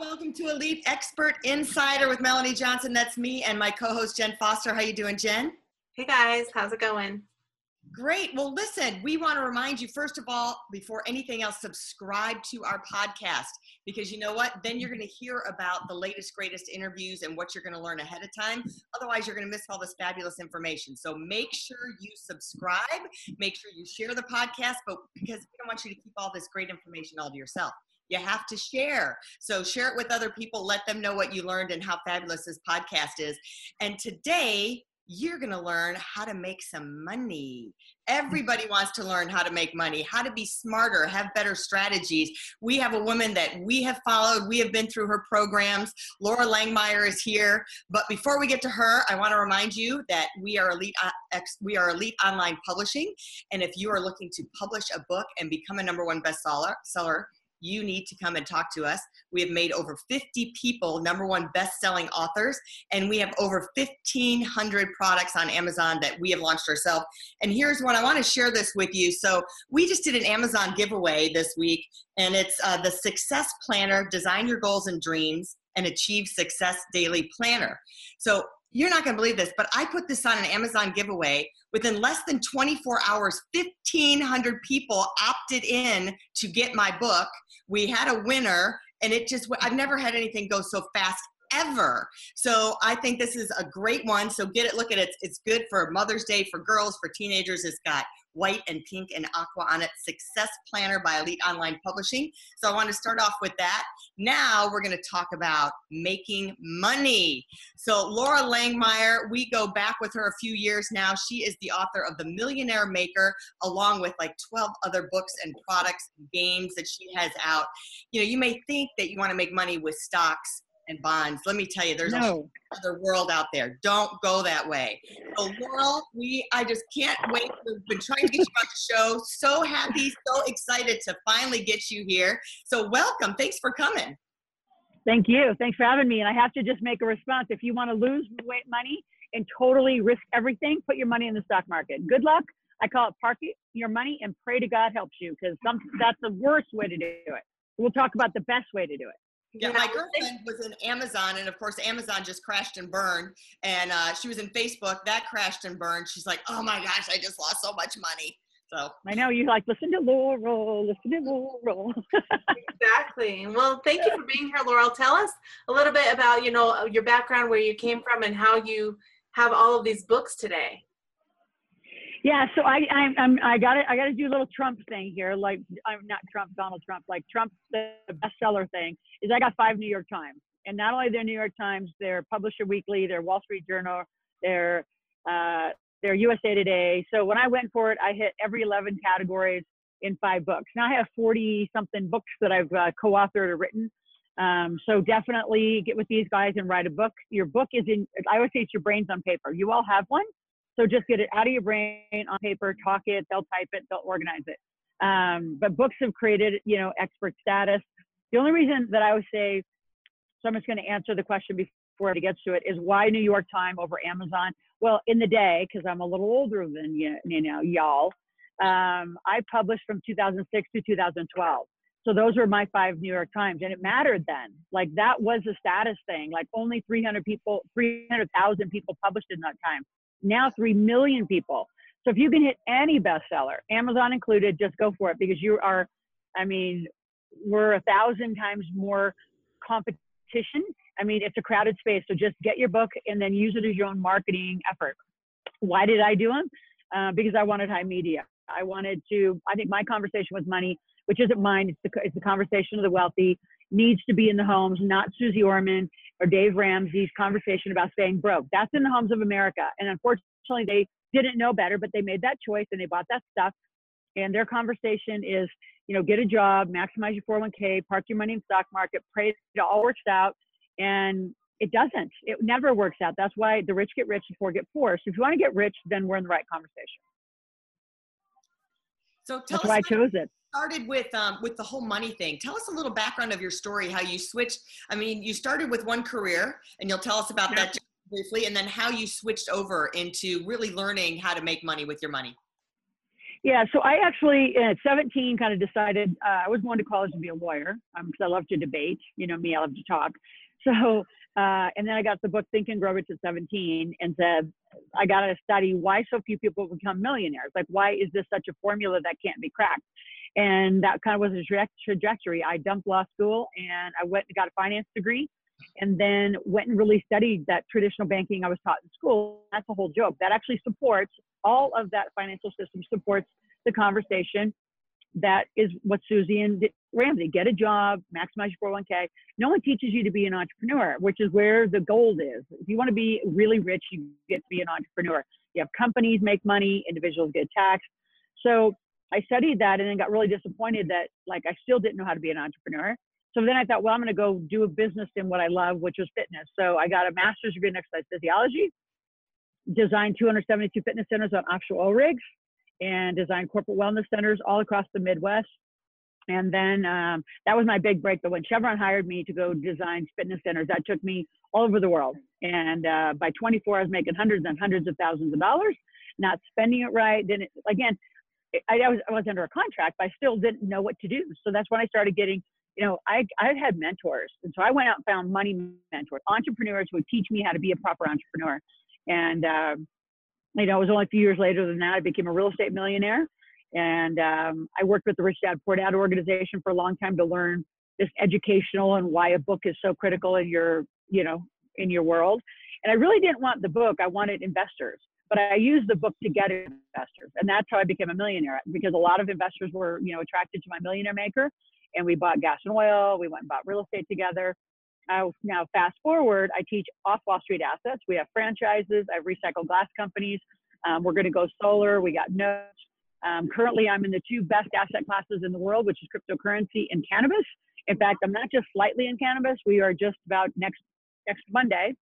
Welcome to Elite Expert Insider with Melanie Johnson. That's me and my co-host Jen Foster. How you doing, Jen? Hey guys, how's it going? Great. Well, listen, we want to remind you, first of all, before anything else, subscribe to our podcast because you know what? Then you're going to hear about the latest, greatest interviews and what you're going to learn ahead of time. Otherwise, you're going to miss all this fabulous information. So make sure you subscribe, make sure you share the podcast, but because we don't want you to keep all this great information all to yourself. You have to share. So share it with other people. Let them know what you learned and how fabulous this podcast is. And today, you're going to learn how to make some money. Everybody wants to learn how to make money, how to be smarter, have better strategies. We have a woman that we have followed. We have been through her programs. Laura Langemeier is here. But before we get to her, I want to remind you that we are elite uh, we are elite online publishing and if you are looking to publish a book and become a number one bestseller seller you need to come and talk to us. We have made over 50 people number one best-selling authors, and we have over 1,500 products on Amazon that we have launched ourselves. And here's one I want to share this with you. So we just did an Amazon giveaway this week, and it's uh, the Success Planner: Design Your Goals and Dreams and Achieve Success Daily Planner. So you're not going to believe this, but I put this on an Amazon giveaway. Within less than 24 hours, 1,500 people opted in to get my book. We had a winner, and it just, I've never had anything go so fast ever. So I think this is a great one. So get it, look at it. It's good for Mother's Day, for girls, for teenagers. It's got white and pink and aqua on it. Success Planner by Elite Online Publishing. So I want to start off with that. Now we're going to talk about making money. So Laura Langemeier, we go back with her a few years now. She is the author of The Millionaire Maker, along with like 12 other books and products and games that she has out. You know, you may think that you want to make money with stocks and bonds. Let me tell you, there's no. a other world out there. Don't go that way. So, Loral, we I just can't wait. We've been trying to get you on the show. So happy, so excited to finally get you here. So, welcome. Thanks for coming. Thank you. Thanks for having me. And I have to just make a response. If you want to lose weight money and totally risk everything, put your money in the stock market. Good luck. I call it park your money and pray to God helps you because that's the worst way to do it. We'll talk about the best way to do it. Yeah, my girlfriend was in Amazon, and of course, Amazon just crashed and burned. And uh, she was in Facebook, that crashed and burned. She's like, "Oh my gosh, I just lost so much money." So I know you like listen to Loral, listen to Loral. exactly. Well, thank you for being here, Loral. Tell us a little bit about you know your background, where you came from, and how you have all of these books today. Yeah, so I I I'm, I got to I got to do a little Trump thing here. Like I'm not Trump, Donald Trump. Like Trump, the bestseller thing is I got five New York Times, and not only their New York Times, their Publisher Weekly, their Wall Street Journal, their uh, their USA Today. So when I went for it, I hit every 11 categories in five books. Now I have 40 something books that I've uh, co-authored or written. Um, so definitely get with these guys and write a book. Your book is in. I always say it's your brains on paper. You all have one so just get it out of your brain on paper, talk it, they'll type it, they'll organize it. Um, but books have created, you know, expert status. The only reason that I would say, so I'm just going to answer the question before it gets to it, is why New York Times over Amazon? Well, in the day, because I'm a little older than you, you know, y'all, um, I published from 2006 to 2012. So those were my five New York Times, and it mattered then. Like that was a status thing. Like only 300 people, 300,000 people published in that time now 3 million people. So if you can hit any bestseller, Amazon included, just go for it because you are, I mean, we're a thousand times more competition. I mean, it's a crowded space. So just get your book and then use it as your own marketing effort. Why did I do them? Uh, because I wanted high media. I wanted to, I think my conversation with money, which isn't mine, it's the, it's the conversation of the wealthy, needs to be in the homes, not Suze Orman or Dave Ramsey's conversation about staying broke. That's in the homes of America. And unfortunately, they didn't know better, but they made that choice and they bought that stuff. and their conversation is, you know, get a job, maximize your 401k, park your money in stock market, pray it all works out. And it doesn't. It never works out. That's why the rich get rich, the poor get poor. So if you want to get rich, then we're in the right conversation. So tell That's us why I chose it. Started with um, with the whole money thing. Tell us a little background of your story, how you switched. I mean, you started with one career, and you'll tell us about that briefly, and then how you switched over into really learning how to make money with your money. Yeah, so I actually at 17 kind of decided uh, I was going to college to be a lawyer because I love to debate. You know me, I love to talk. So, uh, and then I got the book Think and Grow Rich at 17 and said, I got to study why so few people become millionaires. Like, why is this such a formula that can't be cracked? And that kind of was a tra- trajectory. I dumped law school and I went and got a finance degree and then went and really studied that traditional banking I was taught in school. That's a whole joke. That actually supports all of that financial system supports the conversation. That is what Susie and Ramsey get a job, maximize your 401k. No one teaches you to be an entrepreneur, which is where the gold is. If you want to be really rich, you get to be an entrepreneur. You have companies make money, individuals get taxed. So I studied that and then got really disappointed that like I still didn't know how to be an entrepreneur. So then I thought, well, I'm going to go do a business in what I love, which was fitness. So I got a master's degree in exercise physiology, designed 272 fitness centers on offshore oil rigs, and designed corporate wellness centers all across the Midwest. And then um, that was my big break. But when Chevron hired me to go design fitness centers, that took me all over the world. And uh, by 24, I was making hundreds and hundreds of thousands of dollars, not spending it right. Then again, I, I, was I was under a contract, but I still didn't know what to do. So that's when I started getting, you know, I I had mentors, and so I went out and found money mentors, entrepreneurs who would teach me how to be a proper entrepreneur. And uh, you know, it was only a few years later than that I became a real estate millionaire. And um, I worked with the Rich Dad Poor Dad organization for a long time to learn this educational and why a book is so critical in your, you know, in your world. And I really didn't want the book. I wanted investors, but I used the book to get investors. And that's how I became a millionaire because a lot of investors were, you know, attracted to my millionaire maker. And we bought gas and oil. We went and bought real estate together. Uh, now, fast forward, I teach off Wall Street assets. We have franchises. I have recycled glass companies. Um, we're going to go solar. We got notes. Um, currently, I'm in the two best asset classes in the world, which is cryptocurrency and cannabis. In fact, I'm not just slightly in cannabis. We are just about next next Monday.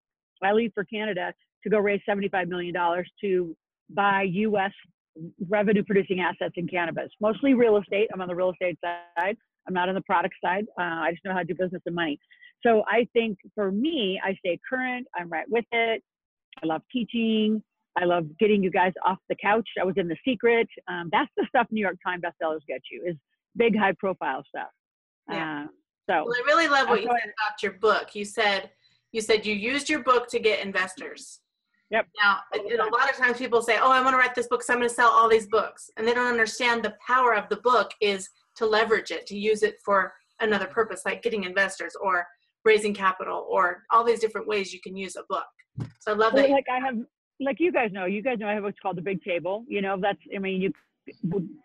I leave for Canada to go raise 75 million dollars to buy U.S. revenue producing assets in cannabis, mostly real estate. I'm on the real estate side. I'm not on the product side. Uh, I just know how to do business and money. So I think for me, I stay current. I'm right with it. I love teaching. I love getting you guys off the couch. I was in The Secret. Um, that's the stuff New York Times bestsellers get you is big, high profile stuff. Yeah. Uh, so Well, I really love what you said about your book. You said you said you used your book to get investors. Yep. Now, and a lot of times people say, "Oh, I want to write this book, so I'm going to sell all these books," and they don't understand the power of the book is to leverage it, to use it for another purpose, like getting investors or raising capital, or all these different ways you can use a book. So I love Well, that. like I have, like you guys know, you guys know I have what's called the Big Table. You know, that's I mean, you,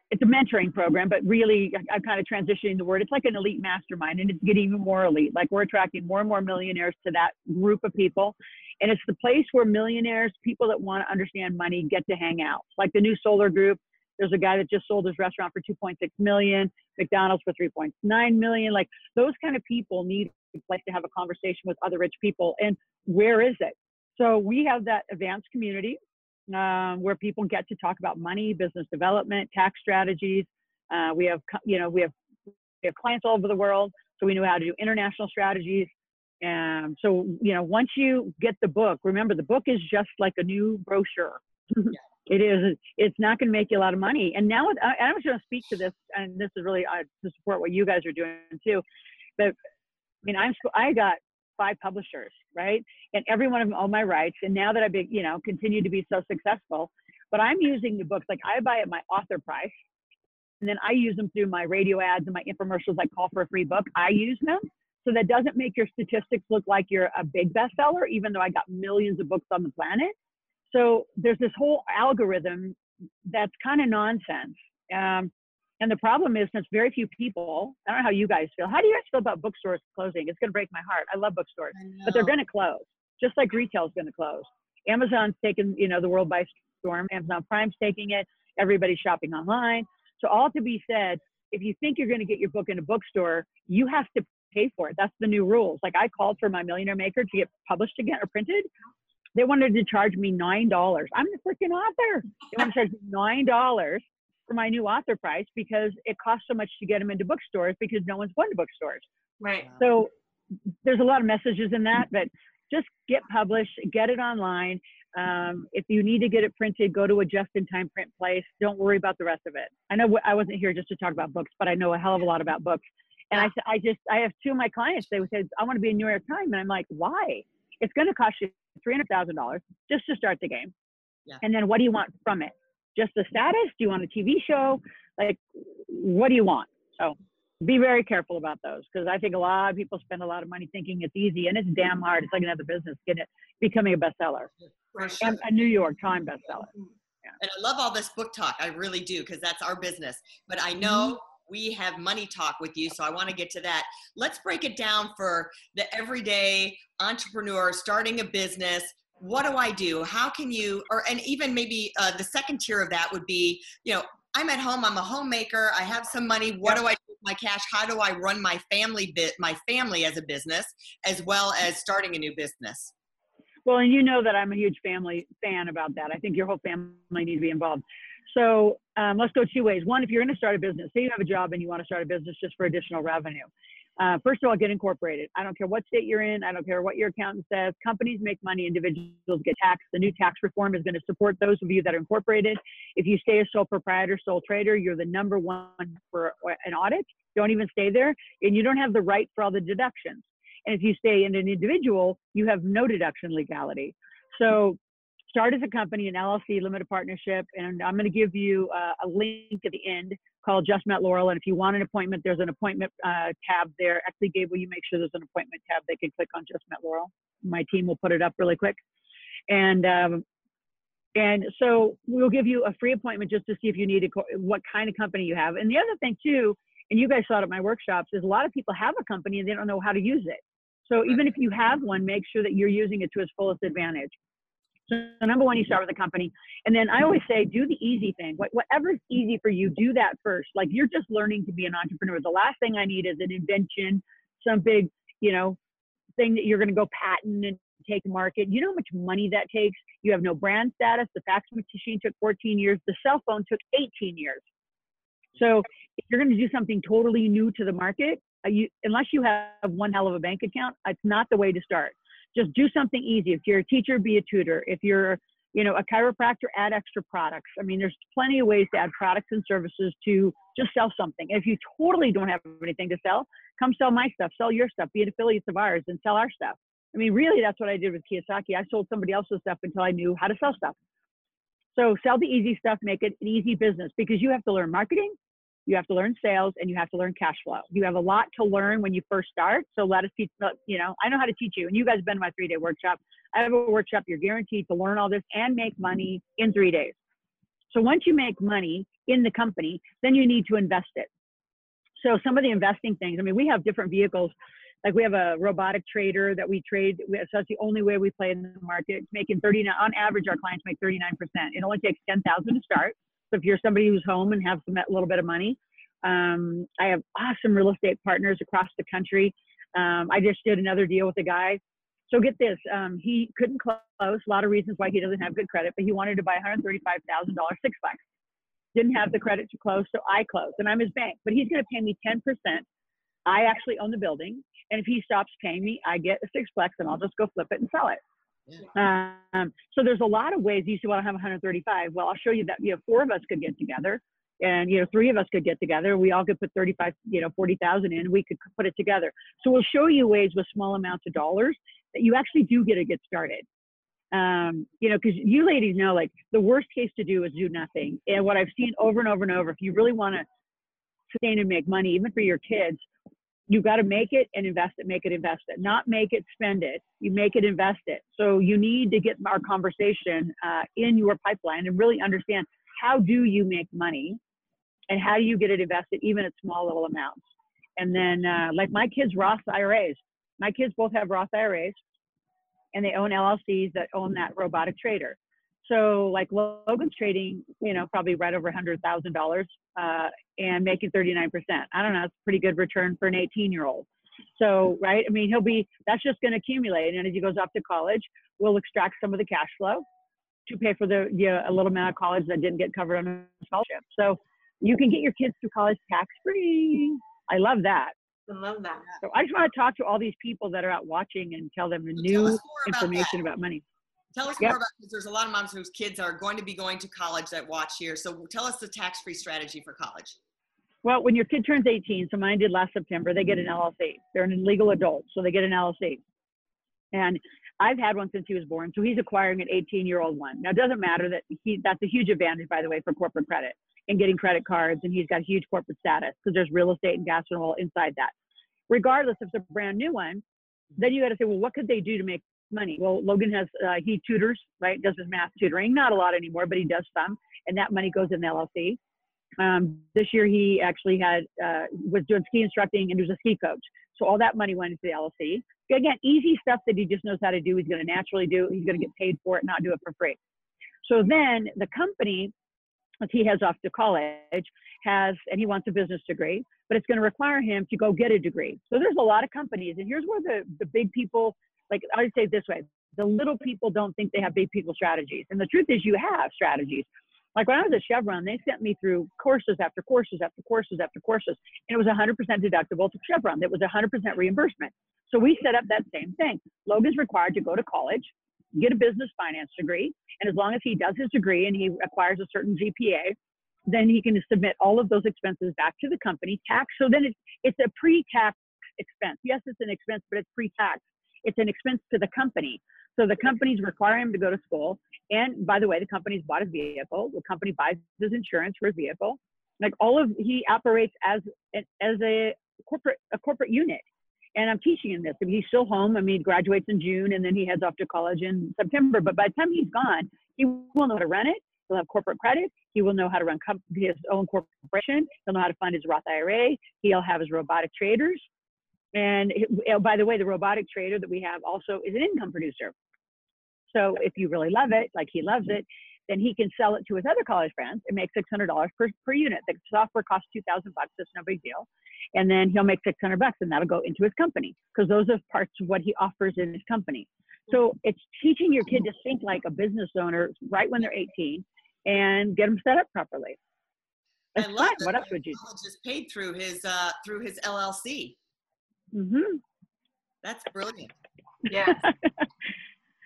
it's a mentoring program, but really, I- I'm kind of transitioning the word. It's like an elite mastermind, and it's getting even more elite. Like we're attracting more and more millionaires to that group of people, and it's the place where millionaires, people that want to understand money, get to hang out. Like the new Solar Group. There's a guy that just sold his restaurant for 2.6 million, McDonald's for 3.9 million. Like those kind of people need a place to have a conversation with other rich people. And where is it? So we have that advanced community um, where people get to talk about money, business development, tax strategies. Uh, we have, you know, we have we have clients all over the world, so we know how to do international strategies. And so, you know, once you get the book, remember the book is just like a new brochure. it is. It's not going to make you a lot of money. And now, I, I was going to speak to this, and this is really uh, to support what you guys are doing too. But I mean, I'm I got five publishers, right? And every one of them own my rights. And now that I've been, you know, continue to be so successful, but I'm using the books like I buy at my author price, and then I use them through my radio ads and my infomercials. Like call for a free book. I use them. So that doesn't make your statistics look like you're a big bestseller, even though I got millions of books on the planet. So there's this whole algorithm that's kind of nonsense. Um, and the problem is, since very few people, I don't know how you guys feel. How do you guys feel about bookstores closing? It's going to break my heart. I love bookstores, but they're going to close, just like retail is going to close. Amazon's taken, you know, the world by storm. Amazon Prime's taking it. Everybody's shopping online. So all to be said, if you think you're going to get your book in a bookstore, you have to pay for it. That's the new rules. Like I called for my Millionaire Maker to get published again or printed. They wanted to charge me nine dollars. I'm the freaking author. They want to charge me nine dollars for my new author price because it costs so much to get them into bookstores because no one's going to bookstores. Right. So there's a lot of messages in that, but just get published, get it online. Um, if you need to get it printed, go to a just-in-time print place. Don't worry about the rest of it. I know I wasn't here just to talk about books, but I know a hell of a lot about books. And I, I just, I have two of my clients. They would say, I want to be a New York Times, and I'm like, why? It's going to cost you three hundred thousand dollars just to start the game. Yeah. And then what do you want from it? Just the status? Do you want a TV show? Like, what do you want? So be very careful about those because I think a lot of people spend a lot of money thinking it's easy and it's damn hard. It's like another business, getting it becoming a bestseller, sure. a New York Times bestseller. Mm-hmm. And I love all this book talk. I really do because that's our business. But I mm-hmm. know we have money talk with you, so I want to get to that. Let's break it down for the everyday entrepreneur starting a business. What do I do? How can you, or and even maybe uh, the second tier of that would be, you know, I'm at home. I'm a homemaker. I have some money. What do I do with my cash? How do I run my family bit, my family as a business, as well as starting a new business? Well, and you know that I'm a huge family fan about that. I think your whole family needs to be involved. So um, let's go two ways. One, if you're going to start a business, say you have a job and you want to start a business just for additional revenue. Uh, first of all, get incorporated. I don't care what state you're in. I don't care what your accountant says. Companies make money. Individuals get taxed. The new tax reform is going to support those of you that are incorporated. If you stay a sole proprietor, sole trader, you're the number one for an audit. Don't even stay there, and you don't have the right for all the deductions. And if you stay in an individual, you have no deduction legality. So start as a company, an LLC, limited partnership, and I'm going to give you uh, a link at the end called Just Met Loral. And if you want an appointment, there's an appointment uh, tab there. Actually, Gabe, will you make sure there's an appointment tab they can click on Just Met Loral? My team will put it up really quick. And um, and so we'll give you a free appointment just to see if you need a, what kind of company you have. And the other thing too, and you guys saw it at my workshops, is a lot of people have a company and they don't know how to use it. So even if you have one, make sure that you're using it to its fullest advantage. So number one, you start with a company, and then I always say, do the easy thing. What, whatever's easy for you, do that first. Like you're just learning to be an entrepreneur. The last thing I need is an invention, some big, you know, thing that you're going to go patent and take market. You know how much money that takes. You have no brand status. The fax machine took 14 years. The cell phone took 18 years. So if you're going to do something totally new to the market, uh, you, unless you have one hell of a bank account, it's not the way to start. Just do something easy. If you're a teacher, be a tutor. If you're, you know, a chiropractor, add extra products. I mean, there's plenty of ways to add products and services to just sell something. If you totally don't have anything to sell, come sell my stuff, sell your stuff, be an affiliate of ours, and sell our stuff. I mean, really, that's what I did with Kiyosaki. I sold somebody else's stuff until I knew how to sell stuff. So sell the easy stuff, make it an easy business because you have to learn marketing, you have to learn sales and you have to learn cash flow. You have a lot to learn when you first start. So let us teach, you know, I know how to teach you. And you guys have been to my three day workshop. I have a workshop. You're guaranteed to learn all this and make money in three days. So once you make money in the company, then you need to invest it. So some of the investing things, I mean, we have different vehicles. Like we have a robotic trader that we trade. So that's the only way we play in the market. It's making 39, on average, our clients make 39%. It only takes 10,000 to start. So if you're somebody who's home and have some, a little bit of money, um, I have awesome real estate partners across the country. Um, I just did another deal with a guy. So get this, um, he couldn't close. A lot of reasons why he doesn't have good credit, but he wanted to buy $135,000 six sixplex. Didn't have the credit to close, so I closed, and I'm his bank. But he's going to pay me 10%. I actually own the building, and if he stops paying me, I get a sixplex, and I'll just go flip it and sell it. Yeah. Um, so there's a lot of ways. You say, well, I have 135. Well, I'll show you that. You know, four of us could get together, and you know, three of us could get together. We all could put 35, you know, 40,000 in. We could put it together. So we'll show you ways with small amounts of dollars that you actually do get to get started. Um, you know, because you ladies know, like the worst case to do is do nothing. And what I've seen over and over and over, if you really want to sustain and make money, even for your kids, you got to make it and invest it, make it, invest it, not make it, spend it. You make it, invest it. So you need to get our conversation uh, in your pipeline and really understand how do you make money and how do you get it invested, even at small little amounts. And then, uh, like my kids' Roth IRAs, my kids both have Roth IRAs and they own LLCs that own that robotic trader. So like Logan's trading, you know, probably right over a hundred thousand uh, dollars and making 39%. I don't know, it's a pretty good return for an 18 year old. So, right, I mean, he'll be, that's just going to accumulate. And as he goes off to college, we'll extract some of the cash flow to pay for the, a little amount of college that didn't get covered on a scholarship. So you can get your kids through college tax free. I love that. I love that. So I just want to talk to all these people that are out watching and tell them the new about information that. about money. Tell us Yep. more about because there's a lot of moms whose kids are going to be going to college that watch here. So tell us the tax-free strategy for college. Well, when your kid turns 18, so mine did last September, they get an LLC. They're an legal adult, so they get an LLC. And I've had one since he was born, so he's acquiring an 18 year old one. Now, it doesn't matter that he, that's a huge advantage, by the way, for corporate credit and getting credit cards, and he's got huge corporate status because there's real estate and gas and oil inside that. Regardless if it's a brand new one, then you got to say, well, what could they do to make money? Well, Logan has, uh, he tutors, right? Does his math tutoring, not a lot anymore, but he does some, and that money goes in the LLC. Um, this year he actually had uh, was doing ski instructing and was a ski coach. So all that money went into the LLC. Again, easy stuff that he just knows how to do. He's going to naturally do. He's going to get paid for it, not do it for free. So then the company that he has off to college has, and he wants a business degree, but it's going to require him to go get a degree. So there's a lot of companies, and here's where the the big people, like I would say it this way, the little people don't think they have big people strategies, and the truth is you have strategies. Like when I was at Chevron, they sent me through courses after courses after courses after courses, and it was 100% deductible to Chevron. It was 100% reimbursement. So we set up that same thing. Logan's required to go to college, get a business finance degree, and as long as he does his degree and he acquires a certain GPA, then he can submit all of those expenses back to the company, tax. So then it's it's a pre-tax expense. Yes, it's an expense, but it's pre-tax. It's an expense to the company. So the companies require him to go to school. And by the way, the company's bought his vehicle. The company buys his insurance for his vehicle. Like all of he operates as as a corporate a corporate unit. And I'm teaching him this. I mean, he's still home. I mean, he graduates in June and then he heads off to college in September. But by the time he's gone, he will know how to run it. He'll have corporate credit. He will know how to run his own corporation. He'll know how to fund his Roth IRA. He'll have his robotic traders. And he- oh, by the way, the robotic trader that we have also is an income producer. So if you really love it, like he loves it, then he can sell it to his other college friends and make $600 per, per unit. The software costs 2000 bucks. It's no big deal. And then he'll make 600 bucks and that'll go into his company because those are parts of what he offers in his company. So it's teaching your kid to think like a business owner right when they're 18 and get them set up properly. I love that What else would you is paid through his uh, through his LLC. Do? hmm That's brilliant. Yes.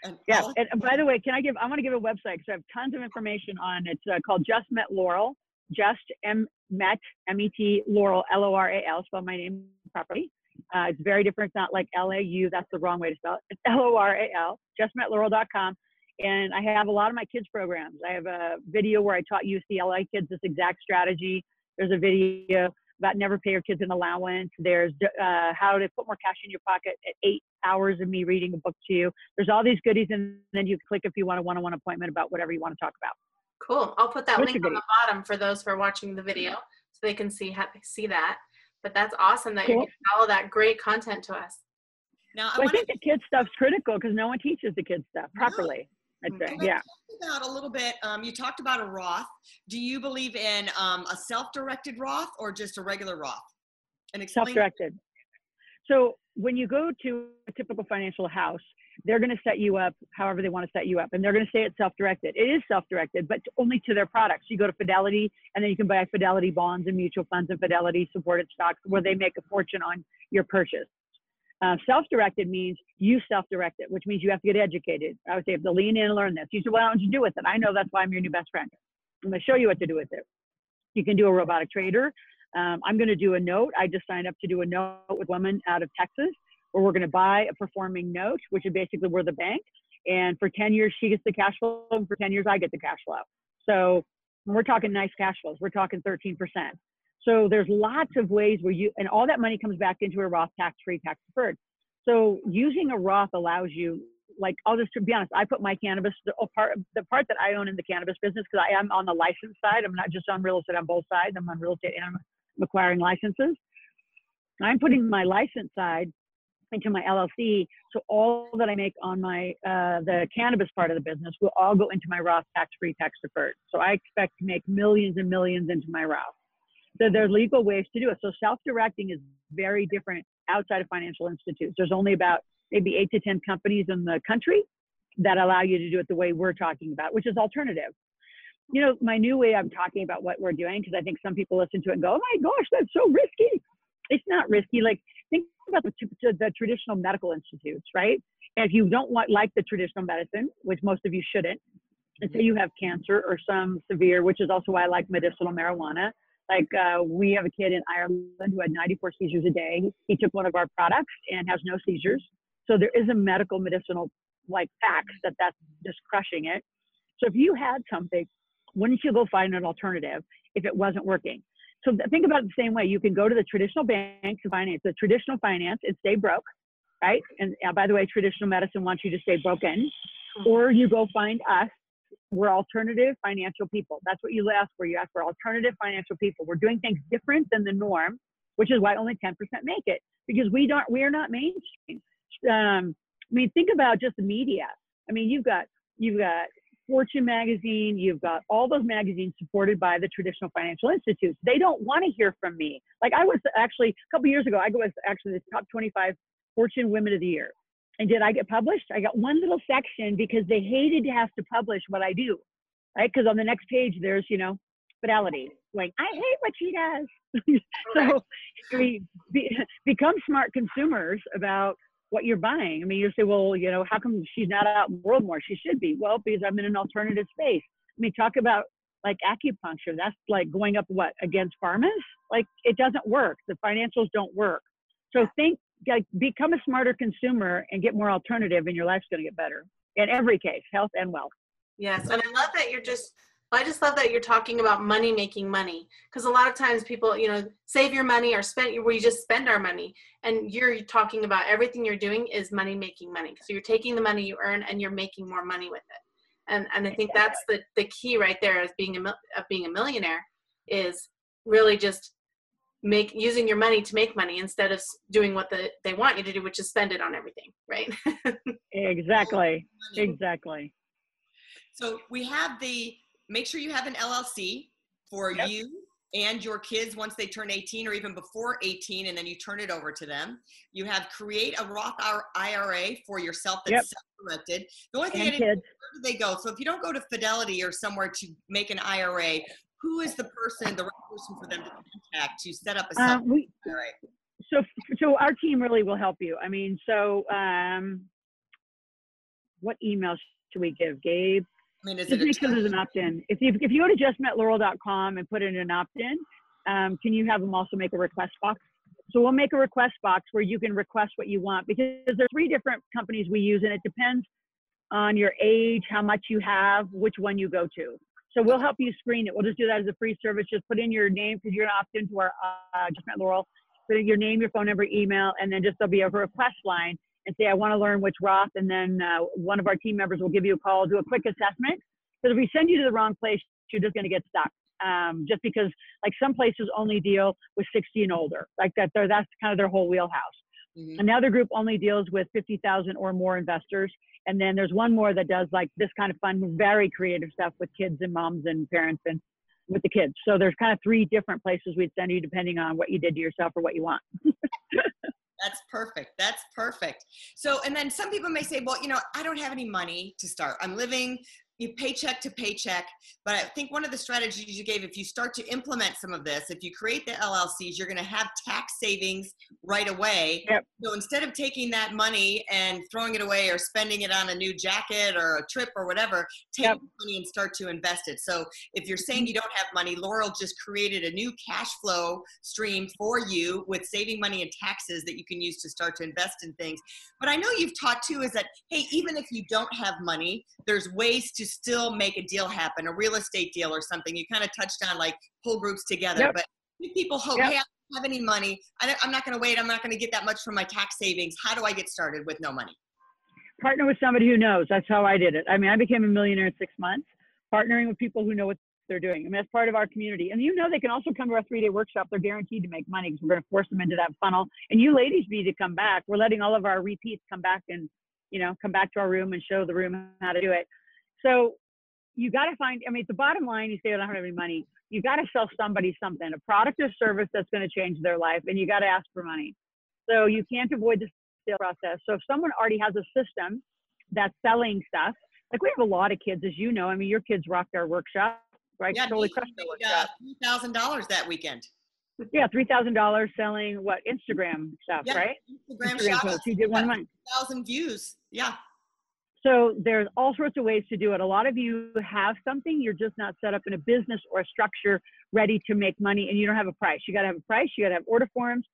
And Yeah. all- And by the way, can I give, I want to give a website because I have tons of information on, it's uh, called Just Met Loral, Just M Met, M-E-T, Loral, L-O-R-A-L, spell my name properly. Uh, it's very different. It's not like L-A-U, that's the wrong way to spell it. It's L-O-R-A-L, justmetloral.com. And I have a lot of my kids programs. I have a video where I taught UCLA kids this exact strategy. There's a video about never pay your kids an allowance. There's uh, how to put more cash in your pocket at eight hours of me reading a book to you. There's all these goodies, and then you click if you want a one-on-one appointment about whatever you want to talk about. Cool. I'll put that What's link on the bottom for those who are watching the video so they can see how, see that. But that's awesome that you're Cool. giving all of that great content to us. now I Well, I want to think the kids stuff's critical because no one teaches the kids stuff No. properly. I'd say, yeah. about a little bit. Um, you talked about a Roth. Do you believe in um, a self-directed Roth or just a regular Roth? And explain. self-directed. So when you go to a typical financial house, they're going to set you up however they want to set you up, and they're going to say it's self-directed. It is self-directed, but only to their products. You go to Fidelity, and then you can buy Fidelity bonds and mutual funds and Fidelity supported stocks where they make a fortune on your purchase. Uh, self-directed means you self-direct it, which means you have to get educated. I would say have to lean in and learn this. You say, "Well, why don't you do with it?" I know that's why I'm your new best friend. I'm going to show you what to do with it. You can do a robotic trader. Um, I'm going to do a note. I just signed up to do a note with a woman out of Texas where we're going to buy a performing note, which is basically we're the bank. And for 10 years, she gets the cash flow. And for 10 years, I get the cash flow. So we're talking nice cash flows. We're talking 13%. So there's lots of ways where you, and all that money comes back into a Roth tax free, tax deferred. So using a Roth allows you, like, I'll just be honest, I put my cannabis, the part, the part that I own in the cannabis business, because I am on the license side. I'm not just on real estate on both sides. I'm on real estate and I'm acquiring licenses. I'm putting my license side into my LLC. So all that I make on my uh, the cannabis part of the business will all go into my Roth tax-free, tax-deferred. So I expect to make millions and millions into my Roth. So there are legal ways to do it. So self-directing is very different outside of financial institutes. There's only about maybe eight to ten companies in the country that allow you to do it the way we're talking about, which is alternative. You know, my new way I'm talking about what we're doing, because I think some people listen to it and go, oh my gosh, that's so risky. It's not risky. Like, think about the, the traditional medical institutes, right? And if you don't want, like the traditional medicine, which most of you shouldn't, and say you have cancer or some severe, which is also why I like medicinal marijuana. Like uh, we have a kid in Ireland who had 94 seizures a day. He took one of our products and has no seizures. So there is a medical medicinal like facts that that's just crushing it. So if you had something, wouldn't you go find an alternative if it wasn't working? So think about it the same way. You can go to the traditional banks and finance, the traditional finance and stay broke, right? And uh, by the way, traditional medicine wants you to stay broken. Or you go find us. We're alternative financial people. That's what you ask for. You ask for alternative financial people. We're doing things different than the norm, which is why only 10% make it because we don't, we are not mainstream. Um, I mean, think about just the media. I mean, you've got you've got Fortune magazine, you've got all those magazines supported by the traditional financial institutes. They don't want to hear from me. Like I was actually a couple years ago, I was actually the top 25 Fortune Women of the Year. And did I get published? I got one little section because they hated to have to publish what I do, right? Because on the next page, there's, you know, fidelity. Like, I hate what she does. so we be, become smart consumers about what you're buying. I mean, you say, well, you know, how come she's not out in the world more? She should be. Well, because I'm in an alternative space. I mean, talk about like acupuncture. That's like going up what against pharmas? Like it doesn't work. The financials don't work. So think, like, become a smarter consumer and get more alternative, and your life's going to get better in every case, health and wealth. Yes, and I love that you're just I just love that you're talking about money making money because a lot of times people, you know, save your money or spend we just spend our money and you're talking about everything you're doing is money making money. So you're taking the money you earn and you're making more money with it. And and I think that's the the key right there as being a of being a millionaire is really just make using your money to make money instead of doing what the, they want you to do which is spend it on everything, right? exactly. Exactly. So we have the make sure you have an LLC for yep. you and your kids once they turn 18 or even before 18 and then you turn it over to them you have create a roth ira for yourself that's yep. self-directed the only thing where do they go so if you don't go to fidelity or somewhere to make an ira who is the person the right person for them to contact to set up a uh, we, ira so so our team really will help you i mean so um what email should we give gabe I mean, is just it make sure there's an opt-in. If you, if you go to justmetloral.com and put in an opt-in, um, can you have them also make a request box? So we'll make a request box where you can request what you want because there's three different companies we use and it depends on your age, how much you have, which one you go to. So we'll help you screen it. We'll just do that as a free service. Just put in your name because you're going to opt into our uh, Just Met Loral. Put in your name, your phone number, email, and then just there'll be a request line and say, I want to learn which Roth, and then uh, one of our team members will give you a call, do a quick assessment. Because if we send you to the wrong place, you're just going to get stuck. Um, just because, like, some places only deal with 60 and older, like that. That's kind of their whole wheelhouse. Mm-hmm. Another group only deals with 50,000 or more investors. And then there's one more that does like this kind of fun, very creative stuff with kids and moms and parents and with the kids. So there's kind of three different places we'd send you depending on what you did to yourself or what you want. That's perfect. That's perfect. So, and then some people may say, well, you know, I don't have any money to start. I'm living you paycheck to paycheck. But I think one of the strategies you gave, if you start to implement some of this, if you create the LLCs, you're going to have tax savings right away. Yep. So instead of taking that money and throwing it away or spending it on a new jacket or a trip or whatever, take yep. money and start to invest it. So if you're saying mm-hmm. you don't have money, Loral just created a new cash flow stream for you with saving money and taxes that you can use to start to invest in things. But I know you've taught too is that, hey, even if you don't have money, there's ways to still make a deal happen, a real estate deal or something. You kind of touched on like pull groups together, yep. but people hope, yep. hey, have any money. I am not going to wait. I'm not going to get that much from my tax savings. How do I get started with no money? Partner with somebody who knows. That's how I did it. I mean, I became a millionaire in six months, partnering with people who know what they're doing. I mean, that's part of our community. And you know, they can also come to our three day workshop. They're guaranteed to make money because we're going to force them into that funnel. And you ladies need to come back. We're letting all of our repeats come back and, you know, come back to our room and show the room how to do it. So you got to find, I mean, the bottom line, you say, I don't have any money. You got to sell somebody something, a product or service that's going to change their life, and you got to ask for money. So you can't avoid the sale process. So if someone already has a system that's selling stuff, like we have a lot of kids, as you know. I mean, your kids rocked our workshop, right? Yeah, totally crushed our made, workshop. uh, three thousand dollars that weekend. Yeah, three thousand dollars selling what Instagram stuff, Yeah, right? Instagram, Instagram posts. You did one month. thousand views. Yeah, So there's all sorts of ways to do it. A lot of you have something, you're just not set up in a business or a structure ready to make money, and you don't have a price. You got to have a price. You got to have order forms.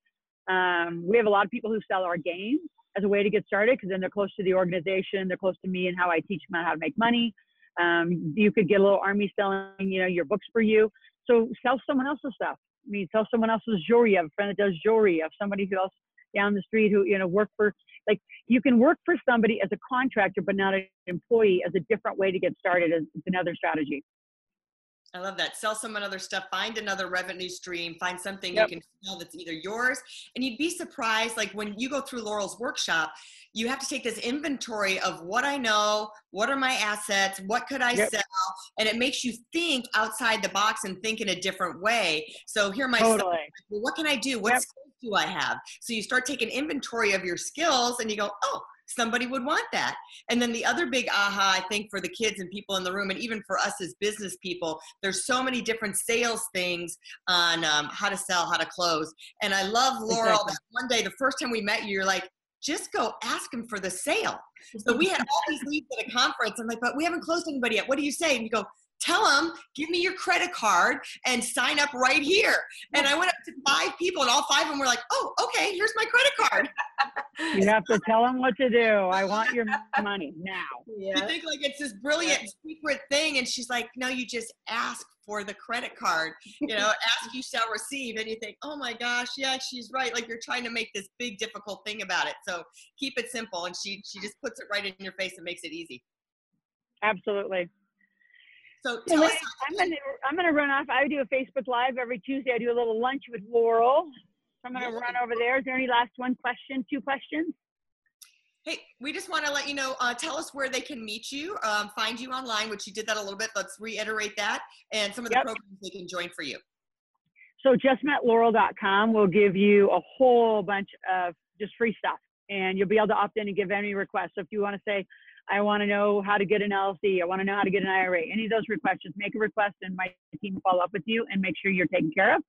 Um, we have a lot of people who sell our games as a way to get started because then they're close to the organization, they're close to me and how I teach them how to make money. Um, you could get a little army selling, you know, your books for you. So sell someone else's stuff. I mean, sell someone else's jewelry. You have a friend that does jewelry. You have somebody who else down the street who you know work for. Like you can work for somebody as a contractor, but not an employee, as a different way to get started. It's another strategy. I love that. Sell some other stuff. Find another revenue stream. Find something Yep. you can sell that's either yours. And you'd be surprised, like when you go through Loral's workshop, you have to take this inventory of what I know, what are my assets, what could I Yep. sell, and it makes you think outside the box and think in a different way. So here myself, Totally. well, what can I do? What Yep. skills do I have? So you start taking inventory of your skills and you go, oh, somebody would want that. And then the other big aha, I think, for the kids and people in the room, and even for us as business people, there's so many different sales things on um, how to sell, how to close. And I love Loral Exactly. that one day, the first time we met you, you're like, just go ask them for the sale. So we had all these leads at a conference. I'm like, but we haven't closed anybody yet. What do you say? And you go, tell them, give me your credit card and sign up right here. And I went up to five people, and all five of them were like, oh, okay, here's my credit card. You have to tell them what to do. I want your money now. You think like it's this brilliant secret thing, and she's like, no, you just ask for the credit card. You know, ask you shall receive. And you think, oh my gosh, yeah, she's right. Like you're trying to make this big difficult thing about it. So keep it simple. And she she just puts it right in your face and makes it easy. Absolutely. So So tell us I'm gonna I'm gonna run off. I do a Facebook Live every Tuesday. I do a little lunch with Loral. So I'm gonna Yeah. run over there. Is there any last one question? Two questions? Hey, we just want to let you know, uh, tell us where they can meet you, um, find you online, which you did that a little bit. Let's reiterate that and some of the Yep. programs they can join for you. So justmetloral.com will give you a whole bunch of just free stuff, and you'll be able to opt in and give any requests. So if you want to say, I want to know how to get an LLC, I want to know how to get an IRA, any of those requests, just make a request, and my team will follow up with you and make sure you're taken care of.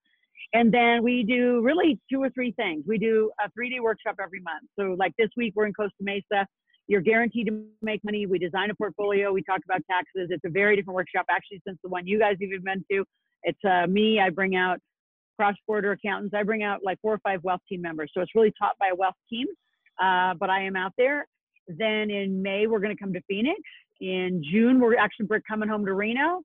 And then we do really two or three things. We do a three-day workshop every month. So like this week, we're in Costa Mesa. You're guaranteed to make money. We design a portfolio. We talk about taxes. It's a very different workshop, actually, since the one you guys even been to. It's uh, me. I bring out cross-border accountants. I bring out like four or five wealth team members. So it's really taught by a wealth team. Uh, but I am out there. Then in May, we're going to come to Phoenix. In June, we're actually we're coming home to Reno.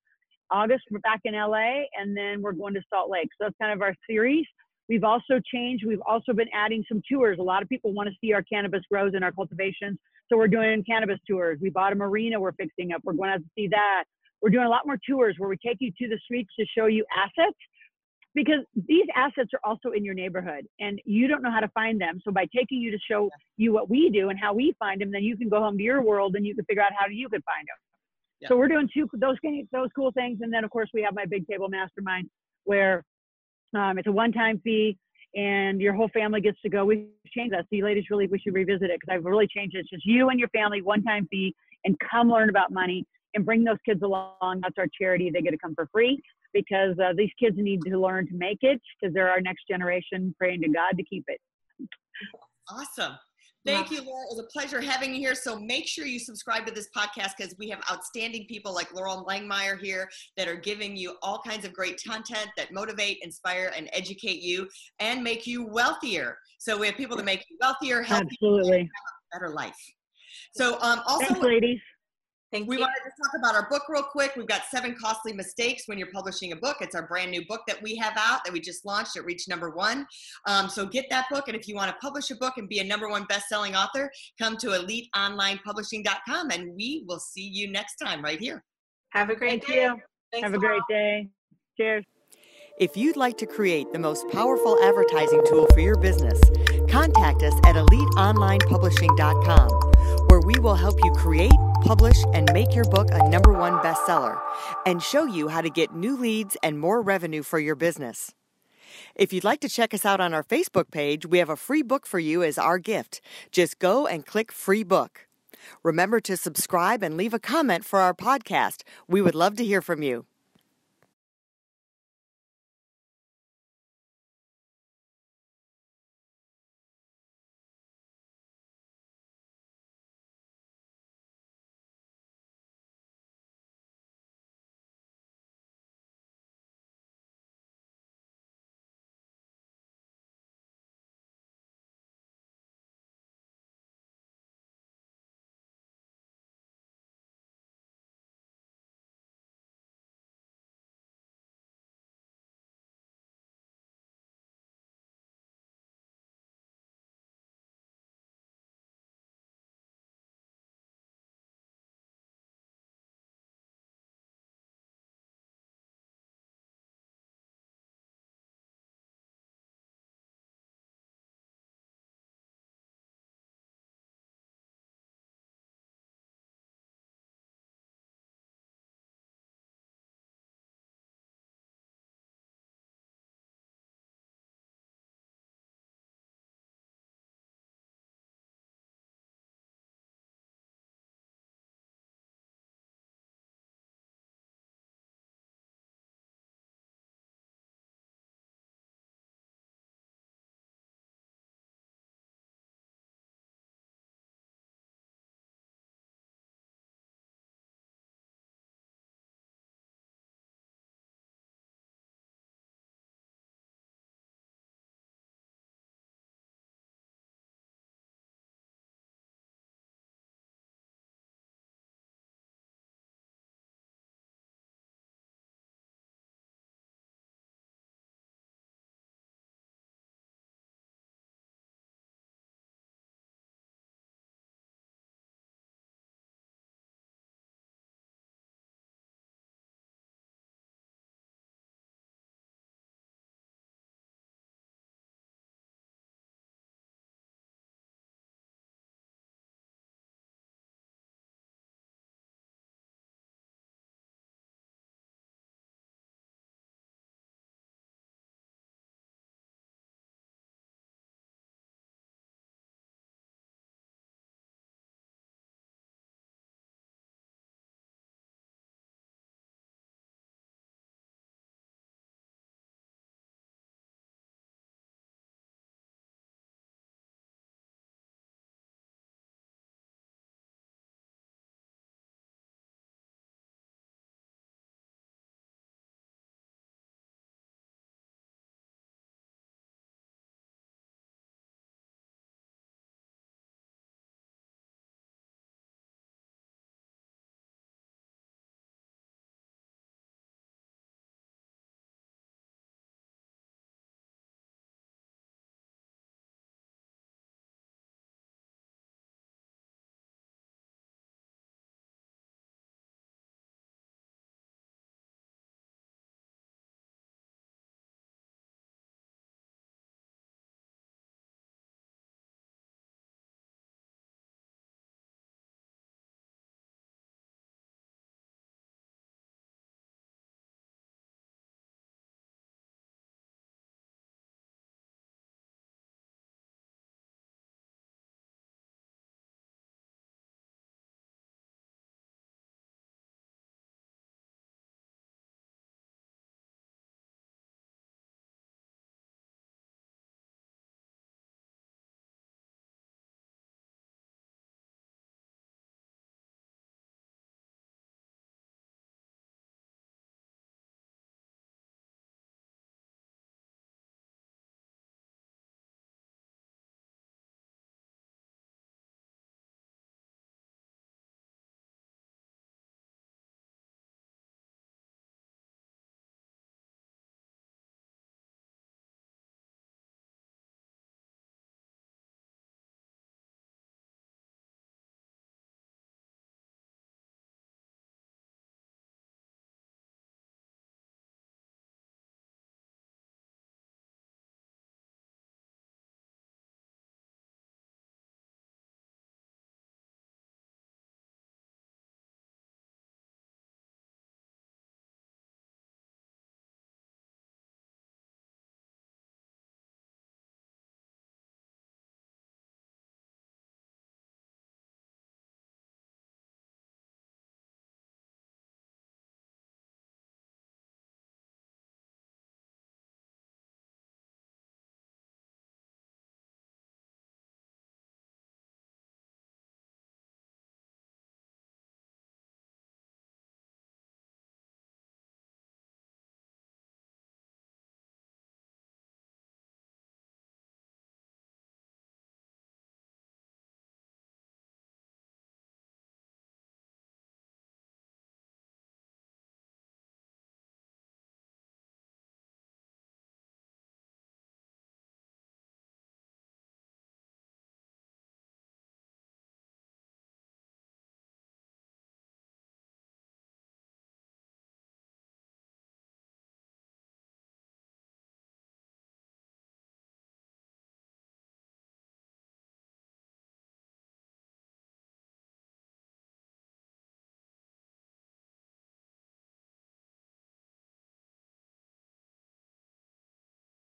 August, we're back in LA, and then we're going to Salt Lake. So that's kind of our series. We've also changed. We've also been adding some tours. A lot of people want to see our cannabis grows and our cultivations. So we're doing cannabis tours. We bought a marina we're fixing up. We're going to to see that. We're doing a lot more tours where we take you to the streets to show you assets because these assets are also in your neighborhood and you don't know how to find them. So by taking you to show you what we do and how we find them, then you can go home to your world and you can figure out how you could find them. Yeah. So we're doing two those those cool things, and then of course we have my big table mastermind where um, it's a one-time fee and your whole family gets to go. We've changed that. So you ladies really we should revisit it because I've really changed it. It's just you and your family, one-time fee, and come learn about money and bring those kids along. That's our charity. They get to come for free because uh, these kids need to learn to make it because they're our next generation. Praying to God to keep it. Awesome. Thank you, Laura. It was a pleasure having you here. So make sure you subscribe to this podcast because we have outstanding people like Loral Langemeier here that are giving you all kinds of great content that motivate, inspire, and educate you and make you wealthier. So we have people that make you wealthier, healthier, Absolutely. better life. So um, also, Thanks, ladies. Thank we you. wanted to talk about our book real quick. We've got seven costly mistakes when you're publishing a book. It's our brand new book that we have out that we just launched. It reached number one. Um, so get that book. And if you want to publish a book and be a number one best-selling author, come to eliteonlinepublishing.com and we will see you next time right here. Have a great Thank day. you. Thanks Have a great day. Cheers. If you'd like to create the most powerful advertising tool for your business, contact us at eliteonlinepublishing.com, where we will help you create, publish, and make your book a number one bestseller and show you how to get new leads and more revenue for your business. If you'd like to check us out on our Facebook page, we have a free book for you as our gift. Just go and click free book. Remember to subscribe and leave a comment for our podcast. We would love to hear from you.